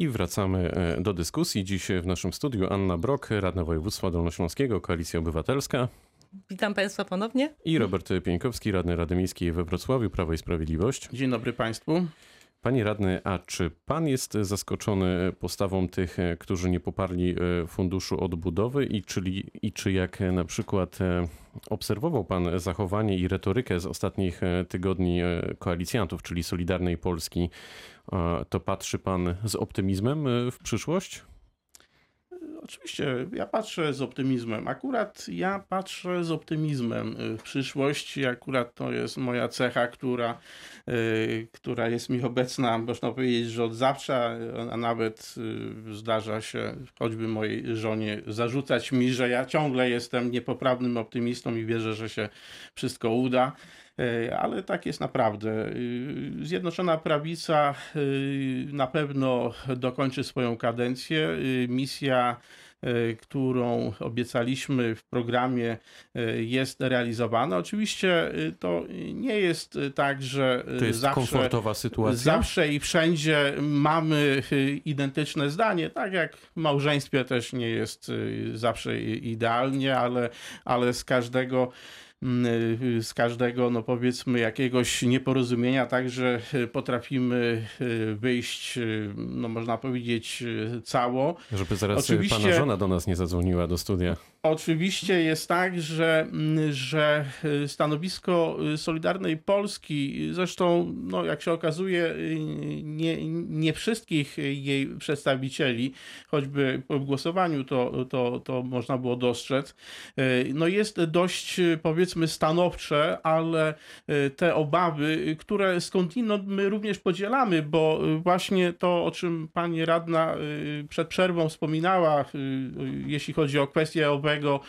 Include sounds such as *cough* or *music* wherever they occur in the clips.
I wracamy e, do dyskusji. Dziś w naszym studiu Anna Brok, radna województwa dolnośląskiego, Koalicja Obywatelska. Witam Państwa ponownie. I Robert Pieńkowski, radny Rady Miejskiej we Wrocławiu, Prawo i Sprawiedliwość. Dzień dobry Państwu. Panie radny, a czy pan jest zaskoczony postawą tych, e, którzy nie poparli e, Funduszu Odbudowy i, czyli, i czy jak na przykład obserwował pan zachowanie i retorykę z ostatnich tygodni koalicjantów, czyli Solidarnej Polski, to patrzy pan z optymizmem w przyszłość? Oczywiście, ja patrzę z optymizmem. Akurat ja patrzę z optymizmem w przyszłość. Akurat to jest moja cecha, która, yy, która jest mi obecna, można powiedzieć, że od zawsze, a nawet yy, zdarza się choćby mojej żonie zarzucać mi, że ja ciągle jestem niepoprawnym optymistą i wierzę, że się wszystko uda. E, ale tak jest naprawdę. E, Zjednoczona Prawica e, na pewno dokończy swoją kadencję. Misja którą obiecaliśmy w programie, jest realizowana. Oczywiście to nie jest tak, że to jest zawsze, komfortowa sytuacja. zawsze i wszędzie mamy identyczne zdanie. Tak jak w małżeństwie też nie jest zawsze idealnie, ale, ale z każdego z każdego, no powiedzmy, jakiegoś nieporozumienia, także potrafimy y, wyjść, y, no można powiedzieć, cało. Żeby zaraz Oczywiście... pana żona do nas nie zadzwoniła do studia. Oczywiście jest tak, że, mm, że y, stanowisko y, Solidarnej Polski, zresztą, no, jak się okazuje, y, nie, nie wszystkich jej przedstawicieli, choćby po głosowaniu to, to, to można było dostrzec, no jest dość, powiedzmy, stanowcze, ale te obawy, które skądinąd my również podzielamy, bo właśnie to, o czym pani radna przed przerwą wspominała, jeśli chodzi o kwestię OB owego,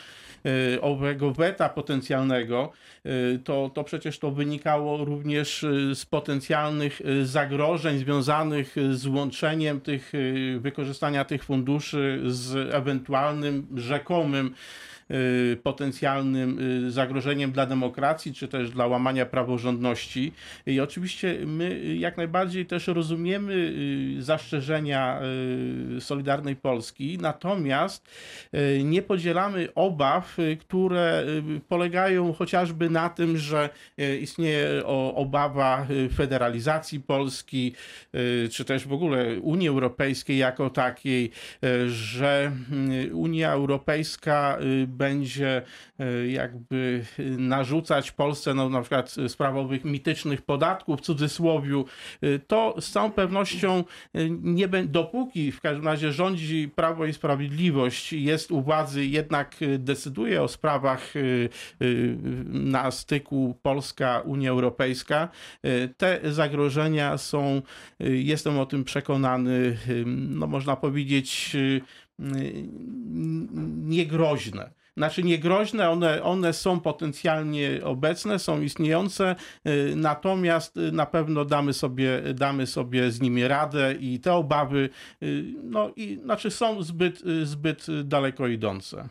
e, owego weta potencjalnego, e, to, to przecież to wynikało również e, z potencjalnych zagrożeń związanych z łączeniem tych, wykorzystania tych funduszy z ewentualnym rzekomym potencjalnym y, zagrożeniem dla demokracji, czy też dla łamania praworządności. I oczywiście my jak najbardziej też rozumiemy y, zastrzeżenia Solidarnej Polski, natomiast nie podzielamy obaw, które polegają chociażby na tym, że istnieje obawa federalizacji Polski, czy też w ogóle Unii Europejskiej jako takiej, że Unia Europejska będzie e, jakby narzucać Polsce no, na przykład sprawowych mitycznych podatków w cudzysłowiu, e, to z całą pewnością e, nie dopóki w każdym razie rządzi Prawo i Sprawiedliwość, jest u władzy, jednak decyduje o sprawach na styku Polska-Unia Europejska, te zagrożenia są, jestem o tym przekonany, no można powiedzieć, niegroźne znaczy niegroźne, one, one są potencjalnie obecne, są istniejące, y, natomiast y, na pewno damy sobie, damy sobie z nimi radę i te obawy y, no, i, znaczy są zbyt, zbyt daleko idące.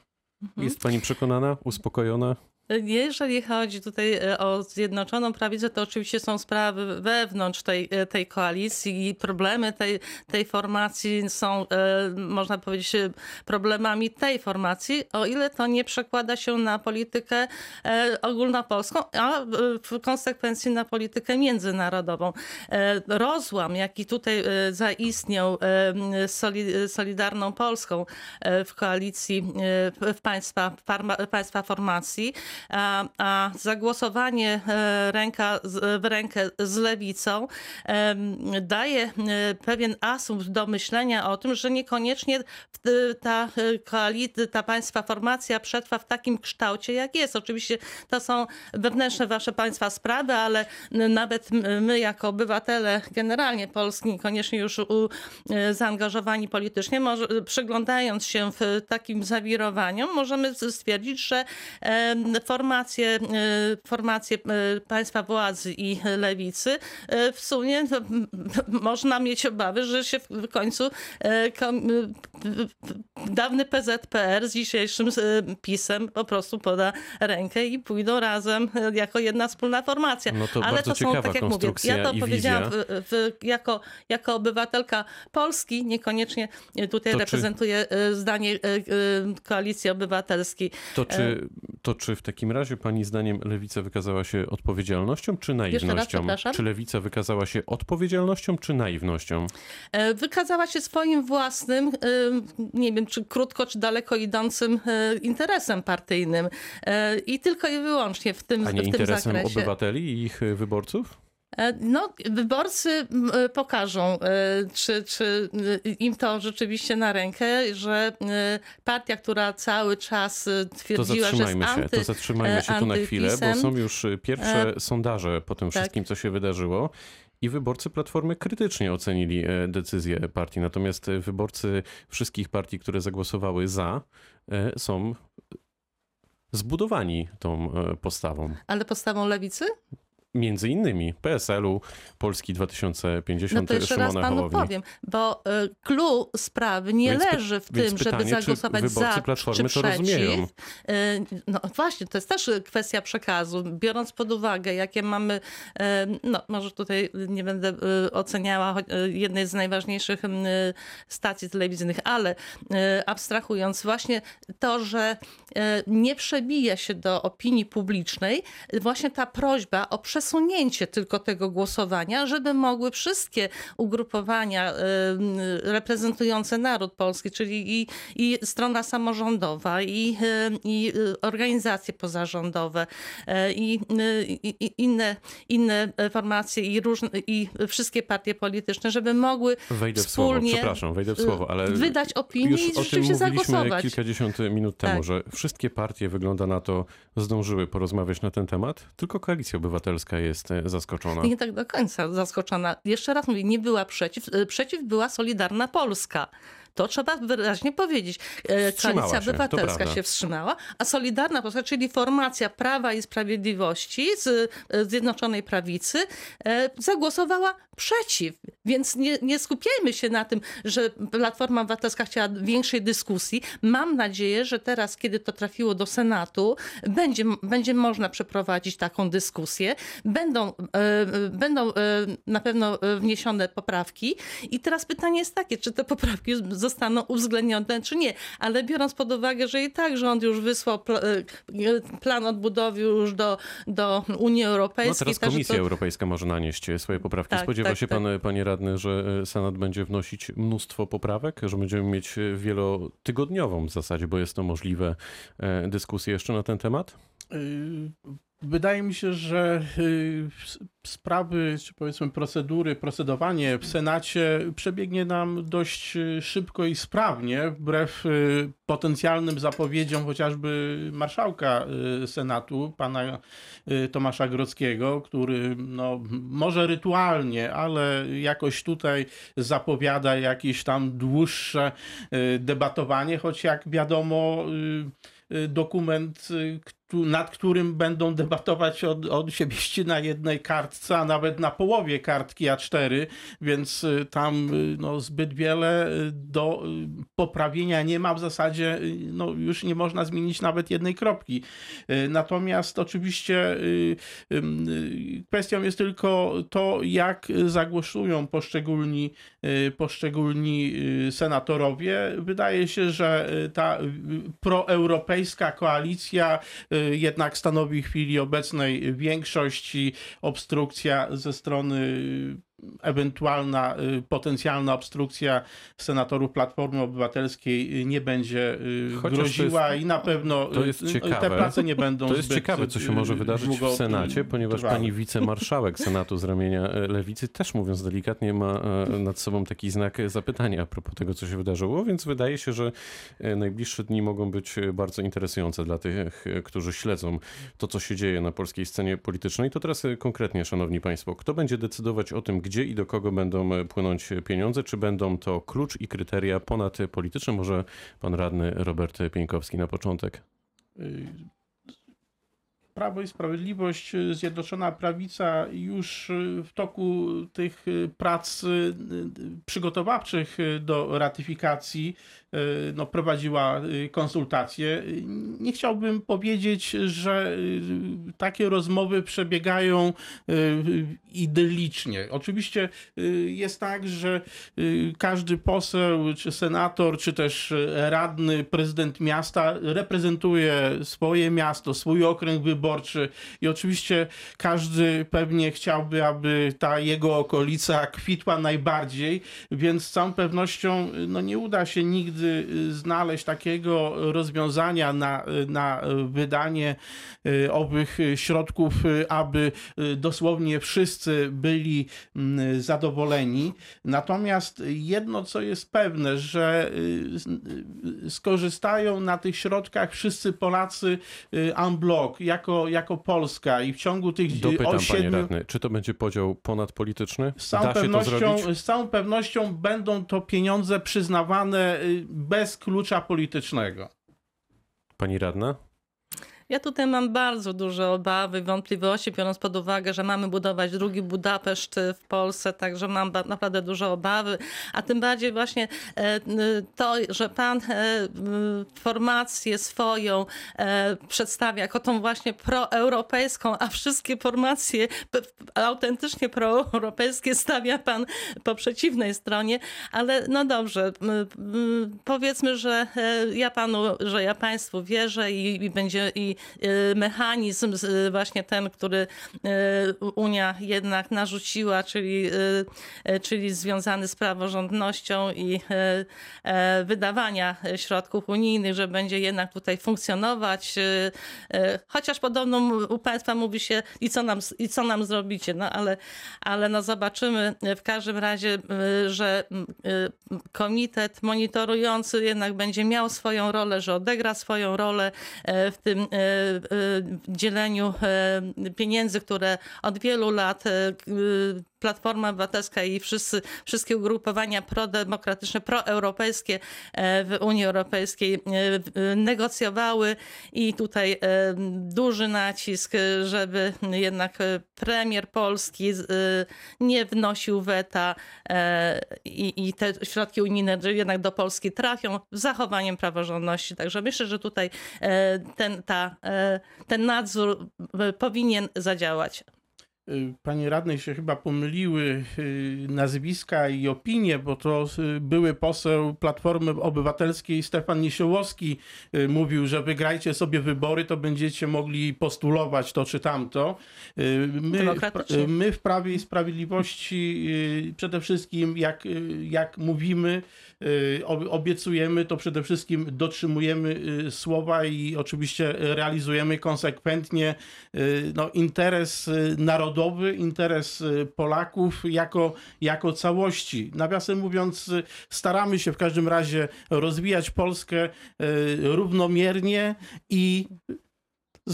Jest pani przekonana, uspokojona? Jeżeli chodzi tutaj e, o Zjednoczoną Prawicę, to oczywiście są sprawy wewnątrz tej, e, tej koalicji i problemy tej, tej formacji są, e, można powiedzieć, problemami tej formacji, o ile to nie przekłada się na politykę ogólnopolską, a w konsekwencji na politykę międzynarodową. Rozłam, jaki tutaj zaistniał Solidarną Polską w koalicji w państwa, państwa formacji, a, a zagłosowanie e, ręka w rękę z lewicą daje e, pewien asumpt do myślenia o tym, że niekoniecznie ta e, koalicja, ta państwa formacja przetrwa w takim kształcie, jak jest. Oczywiście to są wewnętrzne wasze państwa sprawy, ale nawet my jako obywatele generalnie Polski, niekoniecznie już u, zaangażowani politycznie, może, przyglądając się w takim zawirowaniom, możemy stwierdzić, że formacje, e, formacje e, państwa władzy i lewicy, e, w sumie no, można mieć obawy, że się w końcu dawny PZPR z dzisiejszym PiSem po prostu poda rękę i pójdą razem jako jedna wspólna formacja. No to Ale to są, tak jak mówię, ja to powiedziałam w, w, jako, jako obywatelka Polski, niekoniecznie tutaj To czy- reprezentuję e, zdanie Koalicji Obywatelskiej. To czy, to czy w takim razie pani zdaniem lewica wykazała się odpowiedzialnością czy raz, naiwnością? przepraszam? Czy lewica wykazała się odpowiedzialnością czy naiwnością? E, Wykazała się swoim własnym, e, nie wiem, czy krótko, czy daleko idącym e, interesem partyjnym. I tylko i wyłącznie w tym, A w nie tym interesem zakresie. obywateli i ich wyborców? E, No, wyborcy e, pokażą, e, czy, czy im to rzeczywiście na rękę, że partia, która cały czas e, To twierdziła, że jest zatrzymajmy się, anty, to zatrzymajmy się tu na chwilę, bo są już pierwsze sondaże po tym tak. wszystkim, co się wydarzyło. I wyborcy Platformy krytycznie ocenili decyzję partii. Natomiast wyborcy wszystkich partii, które zagłosowały za, są zbudowani tą postawą. Ale postawą lewicy? Między innymi PSL-u, Polski 2050, No to jeszcze raz panu Hołowni. powiem, bo y, clue sprawy nie Więc leży w tym, żeby pytanie, czy zagłosować wyborcy za Platformy czy to przeciw. rozumieją? Y, No właśnie, to jest też kwestia przekazu. Biorąc pod uwagę, jakie mamy, y, no może tutaj nie będę y, oceniała y, jednej z najważniejszych y, stacji telewizyjnych, ale y, abstrahując właśnie to, że y, nie przebija się do opinii publicznej właśnie ta prośba o przesunięcie tylko tego głosowania, żeby mogły wszystkie ugrupowania y, reprezentujące naród polski, czyli i, i strona samorządowa, i, y, i y, organizacje pozarządowe, y, i, y, i, i inne, inne formacje, i, różne, i wszystkie partie polityczne, żeby mogły Wejdę w słowo, wspólnie przepraszam, wejdę w słowo, ale wydać opinię i rzeczywiście zagłosować. kilkadziesiąt minut temu, Tak. że wszystkie partie, wygląda na to, zdążyły porozmawiać na ten temat, tylko Koalicja Obywatelska jest e, zaskoczona. Nie tak do końca zaskoczona. Jeszcze raz mówię, nie była przeciw. Y, Przeciw była Solidarna Polska. To trzeba wyraźnie powiedzieć. E, Wstrzymała Koalicja się, Obywatelska się wstrzymała, a Solidarna Polska, czyli formacja Prawa i Sprawiedliwości z e, Zjednoczonej Prawicy, e, zagłosowała przeciw. Więc nie, nie skupiajmy się na tym, że Platforma Obywatelska chciała większej dyskusji. Mam nadzieję, że teraz, kiedy to trafiło do Senatu, będzie, będzie można przeprowadzić taką dyskusję. Będą, będą na pewno wniesione poprawki. I teraz pytanie jest takie, czy te poprawki zostaną uwzględnione, czy nie. Ale biorąc pod uwagę, że i tak rząd już wysłał pl- e, plan odbudowy już do, do Unii No Europejskiej. teraz także Komisja to- Europejska może nanieść swoje poprawki. Tak, Spodziewa tak, się tak. pan, panie radny, że e, Senat będzie wnosić mnóstwo poprawek, że będziemy mieć wielotygodniową w zasadzie, bo jest to możliwe, e, dyskusję jeszcze na ten temat? Wydaje mi się, że y, sprawy, czy powiedzmy procedury, procedowanie w Senacie przebiegnie nam dość y, szybko i sprawnie, wbrew y, potencjalnym zapowiedziom chociażby marszałka Senatu, pana Tomasza Grodzkiego, który no, może rytualnie, ale jakoś tutaj zapowiada jakieś tam dłuższe debatowanie, choć jak wiadomo dokument, nad którym będą debatować od, od siebie na jednej kartce, a nawet na połowie kartki A4, więc y, tam y, no, zbyt wiele y, do poprawienia nie ma. W zasadzie no, już nie można zmienić nawet jednej kropki. Natomiast oczywiście kwestią jest tylko to, jak zagłosują poszczególni, poszczególni senatorowie. Wydaje się, że ta proeuropejska koalicja jednak stanowi w chwili obecnej większość i obstrukcja ze strony ewentualna y, potencjalna obstrukcja senatorów Platformy Obywatelskiej y, nie będzie y, Chociaż groziła jest- i na pewno to jest ciekawe. te prace nie będą To jest ciekawe, co się może wydarzyć długo, w Senacie, ponieważ trwały. pani wicemarszałek Senatu z ramienia Lewicy też, mówiąc delikatnie, ma nad sobą taki znak zapytania a propos tego, co się wydarzyło, więc wydaje się, że najbliższe dni mogą być bardzo interesujące dla tych, którzy śledzą to, co się dzieje na polskiej scenie politycznej. To teraz konkretnie, szanowni państwo, kto będzie decydować o tym, gdzie i do kogo będą e, płynąć pieniądze? Czy będą to klucz i kryteria ponadpolityczne? Może pan radny Robert Pieńkowski na początek. Y, Prawo i Sprawiedliwość, y, Zjednoczona Prawica już y, w toku tych prac przygotowawczych do ratyfikacji no, prowadziła y, konsultacje. Y, Nie chciałbym powiedzieć, że y, takie rozmowy przebiegają y, idyllicznie. Oczywiście y, jest tak, że y, każdy poseł, czy senator, czy też y, radny, prezydent miasta reprezentuje swoje miasto, swój okręg wyborczy i oczywiście każdy pewnie chciałby, aby ta jego okolica kwitła najbardziej, więc z całą pewnością y, no, nie uda się nigdy y, znaleźć takiego rozwiązania na, na wydanie y, owych środków, y, aby dosłownie wszyscy byli mm, zadowoleni. Natomiast jedno, co jest pewne, że skorzystają na tych środkach wszyscy Polacy unblock, jako, jako Polska i w ciągu tych Dopytam, o panie siedmiu... radny, czy to będzie podział ponadpolityczny? Z całą, Da się to pewnością, z całą pewnością będą to pieniądze przyznawane bez klucza politycznego. Pani radna? Ja tutaj mam bardzo duże obawy, wątpliwości, biorąc pod uwagę, że mamy budować drugi Budapeszt y, w Polsce, także mam naprawdę duże obawy, a tym bardziej właśnie e, to, że pan e, formację swoją e, przedstawia jako tą właśnie proeuropejską, a wszystkie formacje autentycznie proeuropejskie stawia pan po przeciwnej stronie, ale no dobrze, powiedzmy, że e, ja panu, że ja państwu wierzę i, i będzie i e, mechanizm z- właśnie ten, który e, Unia jednak narzuciła, czyli, czyli związany z praworządnością i e, wydawania środków unijnych, że będzie jednak tutaj funkcjonować, chociaż podobno u państwa mówi się i co nam, i co nam zrobicie, no ale, ale no zobaczymy. W każdym razie, y, że y, komitet monitorujący jednak będzie miał swoją rolę, że odegra swoją rolę e, w tym e, dzieleniu e, pieniędzy, które od wielu lat e, Platforma Obywatelska i wszyscy, wszystkie ugrupowania prodemokratyczne, proeuropejskie e, w Unii Europejskiej e, e, negocjowały i tutaj duży nacisk, żeby jednak premier Polski nie wnosił weta i, i te środki unijne jednak do Polski trafią z zachowaniem praworządności. Także myślę, że tutaj ten, ta, ten nadzór powinien zadziałać. Y, Panie radnej się chyba pomyliły y, nazwiska i opinie, bo to y, były poseł Platformy Obywatelskiej Stefan Niesiołowski mówił, że wygrajcie sobie wybory, to będziecie mogli postulować to czy tamto. My, my w Prawie i Sprawiedliwości przede wszystkim jak, jak mówimy, ob- obiecujemy, to przede wszystkim dotrzymujemy słowa i oczywiście realizujemy konsekwentnie no, interes y, narodowy, interes y, Polaków jako, jako całości. Nawiasem mówiąc, y, staramy się w każdym razie rozwijać Polskę y, równomiernie i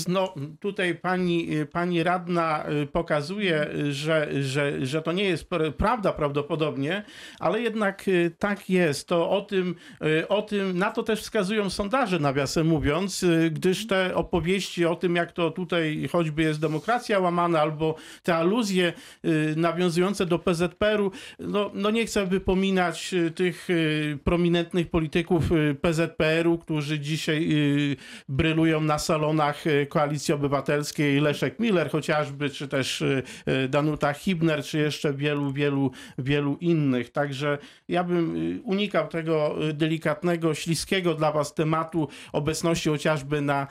no, tutaj pani, pani radna y, pokazuje, y, że, że, że to nie jest pr- prawda prawdopodobnie, ale jednak y, tak jest. To o tym, y, o tym, na to też wskazują sondaże, nawiasem mówiąc, y, gdyż te opowieści o tym, jak to tutaj choćby jest demokracja łamana, albo te aluzje y, nawiązujące do PZPR-u, no, no nie chcę wypominać y, tych y, prominentnych polityków y, PZPR-u, którzy dzisiaj y, brylują na salonach y, Koalicji Obywatelskiej, Leszek Miller chociażby, czy też y, y, Danuta Hibner, czy jeszcze wielu, wielu, wielu innych. Także ja bym y, unikał tego delikatnego, śliskiego dla was tematu obecności chociażby na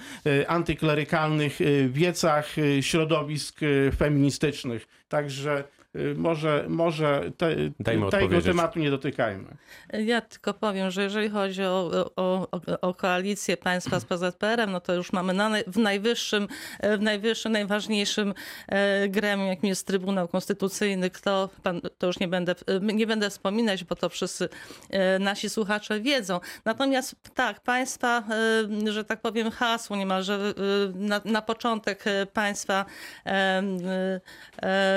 antyklerykalnych wiecach środowisk feministycznych. Także y, może, może te, tego odpowiedzieć. tematu nie dotykajmy. Ja tylko powiem, że jeżeli chodzi o, o, o, koalicję państwa z PZPR-em, no to już mamy na, w najwyższym, e, w najwyższym, najważniejszym e, gremium, jakim jest Trybunał Konstytucyjny. Kto, pan, to już nie będę, nie będę wspominać, bo to wszyscy e, nasi słuchacze wiedzą. Natomiast tak, państwa, że tak powiem, hasło niemalże na, na początek państwa e, e, e,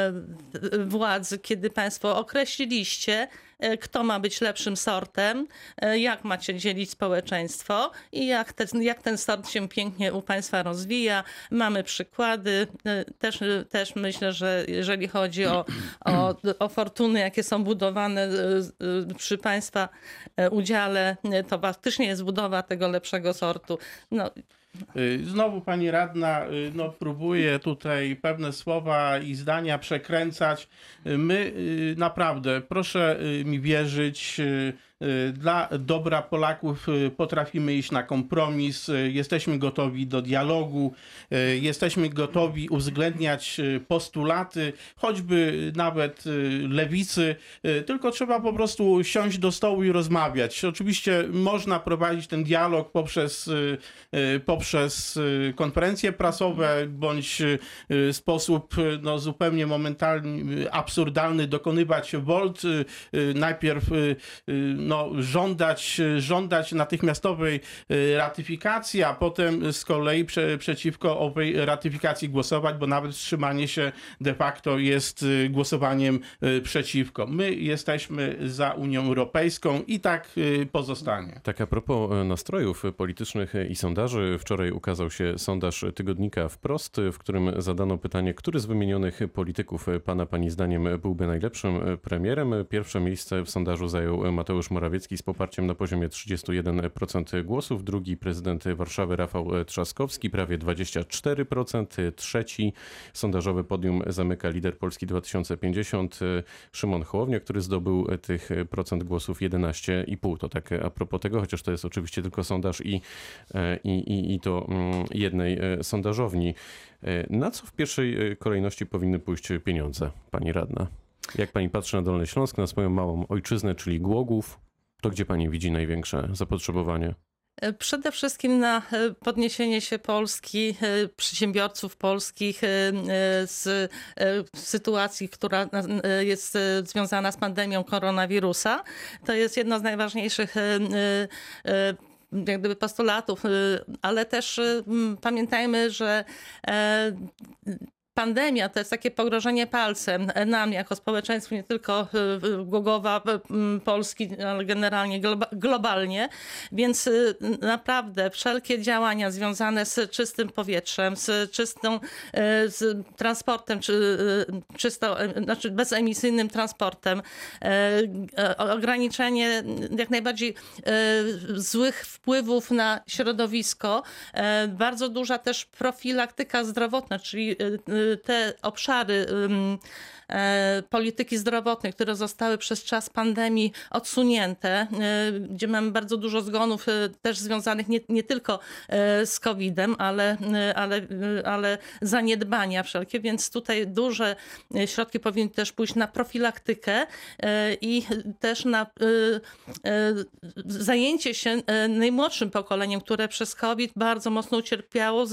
władzy, kiedy państwo określiliście, e, kto ma być lepszym sortem, e, jak macie dzielić społeczeństwo i jak ten, jak ten sort się pięknie u Państwa rozwija. Mamy przykłady. E, Też, też myślę, że jeżeli chodzi o, o, o fortuny, jakie są budowane przy Państwa udziale, to faktycznie jest budowa tego lepszego sortu. No, Znowu pani radna y, no, próbuje tutaj pewne słowa i zdania przekręcać. Y, My y, naprawdę, proszę y, mi wierzyć, y, y, dla dobra Polaków y, potrafimy iść na kompromis, y, jesteśmy gotowi do dialogu, y, jesteśmy gotowi uwzględniać y, postulaty, choćby nawet y, lewicy, y, tylko trzeba po prostu siąść do stołu i rozmawiać. Oczywiście można prowadzić ten dialog poprzez, y, y, poprzez y, konferencje prasowe bądź y, y, sposób y, no, zupełnie momentalny, y, absurdalny dokonywać wolt. y, y, Najpierw y, y, no, żądać, żądać natychmiastowej y, ratyfikacji, a potem z kolei prze, przeciwko owej ratyfikacji głosować, bo nawet wstrzymanie się de facto jest y, głosowaniem y, przeciwko. My jesteśmy za Unią Europejską i tak pozostanie. Tak a propos nastrojów politycznych i sondaży, wczoraj ukazał się sondaż tygodnika Wprost, w którym zadano pytanie, który z wymienionych polityków pana pani zdaniem byłby najlepszym premierem. Pierwsze miejsce w sondażu zajął Mateusz Morawiecki z poparciem na poziomie 31% głosów, drugi prezydent Warszawy Rafał Trzaskowski prawie 24%, trzeci sondażowe podium zamyka lider Polski 2050 Szymon Hołownia, który zdobył tych procent głosów 11,5. To tak a propos tego, chociaż to jest oczywiście tylko sondaż i, e, i, i, to mm, jednej e, sondażowni. E, Na co w pierwszej e, kolejności powinny pójść pieniądze, pani radna? Jak pani patrzy na Dolny Śląsk, na swoją małą ojczyznę, czyli Głogów, to gdzie pani widzi największe zapotrzebowanie? E, Przede wszystkim na e, podniesienie się Polski, e, przedsiębiorców polskich z sytuacji, która jest związana z pandemią koronawirusa. To jest jedno z najważniejszych jak gdyby postulatów, ale też pamiętajmy, że pandemia to jest takie pogrożenie palcem nam jako społeczeństwu, nie tylko y, Głogowa, Polski, ale generalnie globa- globalnie. Więc y, naprawdę wszelkie działania związane z czystym powietrzem, z czystą, y, z transportem, czy czysto, znaczy bezemisyjnym transportem, ograniczenie jak najbardziej złych wpływów na środowisko, bardzo duża też profilaktyka zdrowotna, czyli te obszary polityki zdrowotnej, które zostały przez czas pandemii odsunięte, y, gdzie mamy bardzo dużo zgonów y, też związanych nie, nie tylko z COVID-em, ale, ale, ale zaniedbania wszelkie, więc tutaj duże środki powinny też pójść na profilaktykę i też na zajęcie się najmłodszym pokoleniem, które przez COVID bardzo mocno ucierpiało,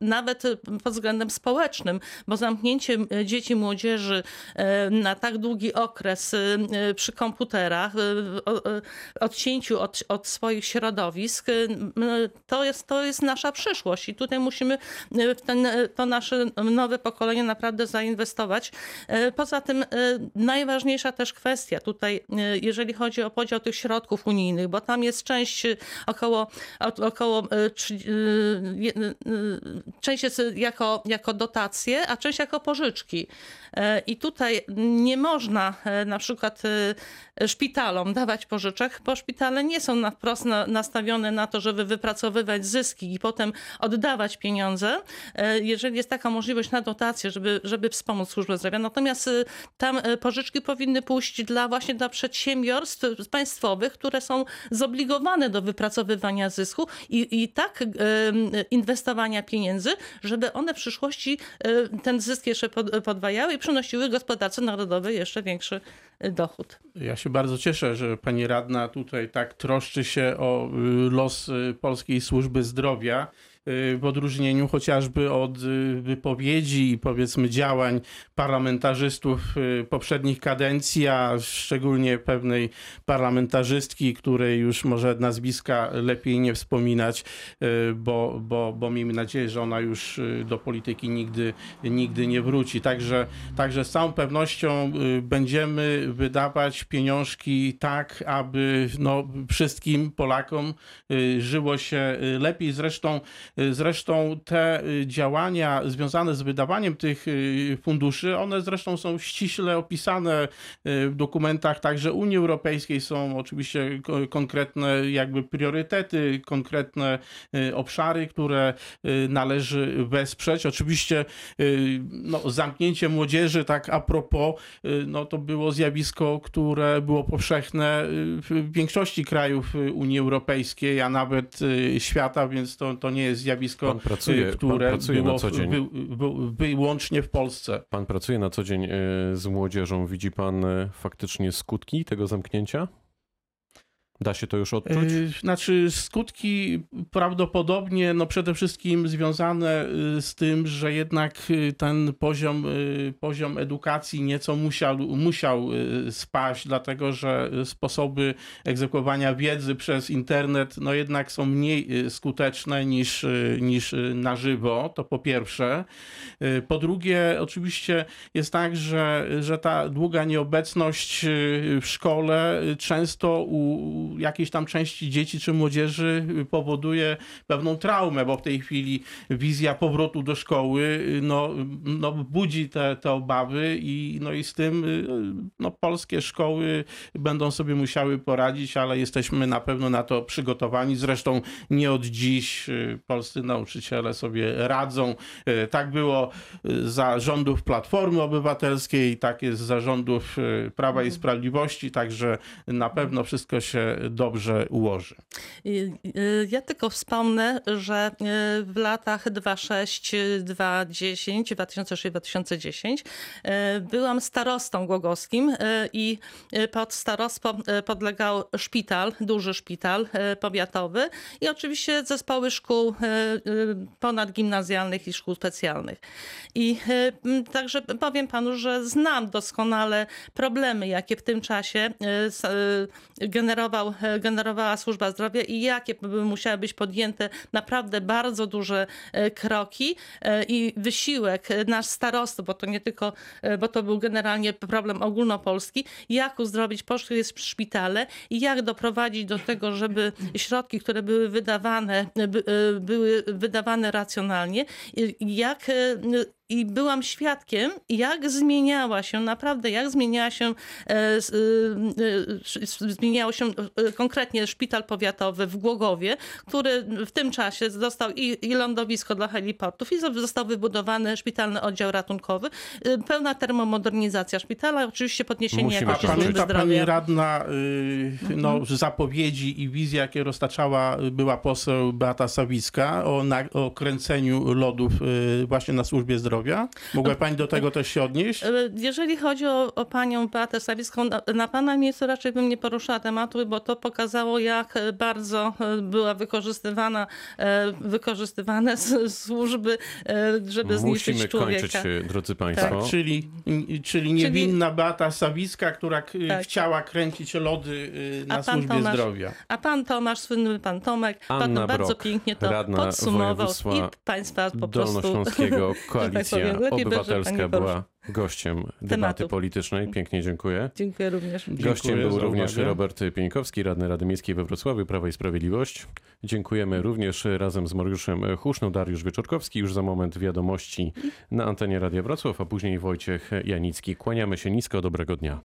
nawet pod względem społecznym, bo zamknięcie dzieci, młodzieży na tak długi okres y, y, przy komputerach, odcięciu od, od swoich środowisk, to jest, to jest nasza przyszłość i tutaj musimy w ten, to nasze nowe pokolenie naprawdę zainwestować. Poza tym najważniejsza też kwestia tutaj, jeżeli chodzi o podział tych środków unijnych, bo tam jest część około, około część jest jako, jako dotacje, a część jako pożyczki. E, I tutaj nie można e, na przykład e, szpitalom dawać pożyczek, bo szpitale nie są na wprost na- nastawione na to, żeby wypracowywać zyski i potem oddawać pieniądze, e, jeżeli jest taka możliwość na dotacje, żeby, żeby wspomóc służbę zdrowia. Natomiast tam pożyczki powinny pójść dla właśnie dla przedsiębiorstw państwowych, które są zobligowane do wypracowywania zysku i, i tak inwestowania pieniędzy, żeby one w przyszłości ten zysk jeszcze pod, podwajały i przynosiły gospodarce narodowej jeszcze większy dochód. Ja się bardzo cieszę, że pani radna tutaj tak troszczy się o y, los y, polskiej służby zdrowia. y, W odróżnieniu chociażby od wypowiedzi i powiedzmy działań parlamentarzystów poprzednich kadencji, a szczególnie pewnej parlamentarzystki, której już może nazwiska lepiej nie wspominać, bo, bo, bo miejmy nadzieję, że ona już do polityki nigdy, nigdy nie wróci. Także, także z całą pewnością będziemy wydawać pieniążki tak, aby no, wszystkim Polakom y, żyło się y, lepiej. Zresztą, y, zresztą te działania związane z wydawaniem tych funduszy, one zresztą są ściśle opisane w dokumentach także Unii Europejskiej. Są oczywiście ko- konkretne jakby priorytety, konkretne obszary, które należy wesprzeć. Oczywiście no, zamknięcie młodzieży, tak a propos, no, to było zjawisko, które było powszechne y, w większości krajów y, Unii Europejskiej, a nawet y, świata, więc to, to nie jest zjawisko, Pan pracuje, y, pan które pracuje było na co dzień. wy, wy, wyłącznie w Polsce. Pan pracuje na co dzień z młodzieżą. Widzi pan faktycznie skutki tego zamknięcia? Da się to już odczuć? Y, Znaczy, skutki prawdopodobnie, no przede wszystkim związane y, z tym, że jednak y, ten poziom, poziom edukacji nieco musiał, musiał spaść, dlatego że sposoby egzekwowania wiedzy przez internet, no jednak są mniej skuteczne niż, niż na żywo, to po pierwsze. Po drugie, oczywiście jest tak, że, że ta długa nieobecność w szkole często u jakiejś tam części dzieci czy młodzieży powoduje pewną traumę, bo w tej chwili wizja powrotu do szkoły no, no, budzi te, te obawy i, no, i z tym no, polskie szkoły będą sobie musiały poradzić, ale jesteśmy na pewno na to przygotowani. Zresztą nie od dziś y, polscy nauczyciele sobie radzą. Y, Tak było y, za rządów Platformy Obywatelskiej, tak jest za rządów Prawa i Sprawiedliwości, także na pewno wszystko się dobrze ułoży. Y, Ja tylko wspomnę, że y, w latach 2006, 2010, 2006-2010 y, byłam starostą głogowskim y, i pod starostwo podlegał szpital, duży szpital powiatowy i oczywiście zespoły szkół ponadgimnazjalnych i szkół specjalnych. I także powiem panu, że znam doskonale problemy, jakie w tym czasie generował, y, generowała służba zdrowia i jakie by musiały być podjęte naprawdę bardzo duże y, kroki y, i wysiłek nasz starostów, bo to nie tylko, bo to był generalnie problem ogólnopolski, jak uzdrowić polskie szpitale i jak doprowadzić do tego, żeby środki, które były wydawane, by- były wydawane racjonalnie, jak i byłam świadkiem, jak zmieniała się, naprawdę, jak zmieniała się, e, y, y, s- zmieniało się e, konkretnie szpital powiatowy w Głogowie, który w tym czasie został i, i lądowisko dla heliportów i został wybudowany szpitalny oddział ratunkowy, y, pełna termomodernizacja szpitala, oczywiście podniesienie Musimy jakości służby pamięta pani zdrowia. radna y, no, zapowiedzi i wizje, jakie roztaczała była poseł Beata Sawicka o, na, o kręceniu lodów y, właśnie na służbie zdrowia? Mogła pani do tego też się odnieść? E, Jeżeli chodzi o, o panią Beatę Sawicką, na, na pana miejscu raczej bym nie poruszała tematu, bo to pokazało, jak e, bardzo e, była wykorzystywana, wykorzystywane służby, żeby zniszczyć Musimy człowieka. kończyć, drodzy Państwo. Tak, czyli, czyli niewinna Beata Sawicka, która Tak. chciała kręcić lody A na pan służbie Tomasz- zdrowia. A pan Tomasz, słynny pan Tomek, Anna pan bardzo Brok, pięknie to radna podsumował i państwa po prostu... Dolnośląskiego *laughs* Koalicja Obywatelska była gościem debaty Tematu. politycznej. Pięknie dziękuję. Dziękuję również. Gościem Dziękuję był również uwagę. Robert Pieńkowski, radny Rady Miejskiej we Wrocławiu, Prawa i Sprawiedliwość. Dziękujemy również razem z Mariuszem Huszną, Dariusz Wieczorkowski. Już za moment wiadomości na antenie Radia Wrocław, a później Wojciech Janicki. Kłaniamy się nisko, dobrego dnia.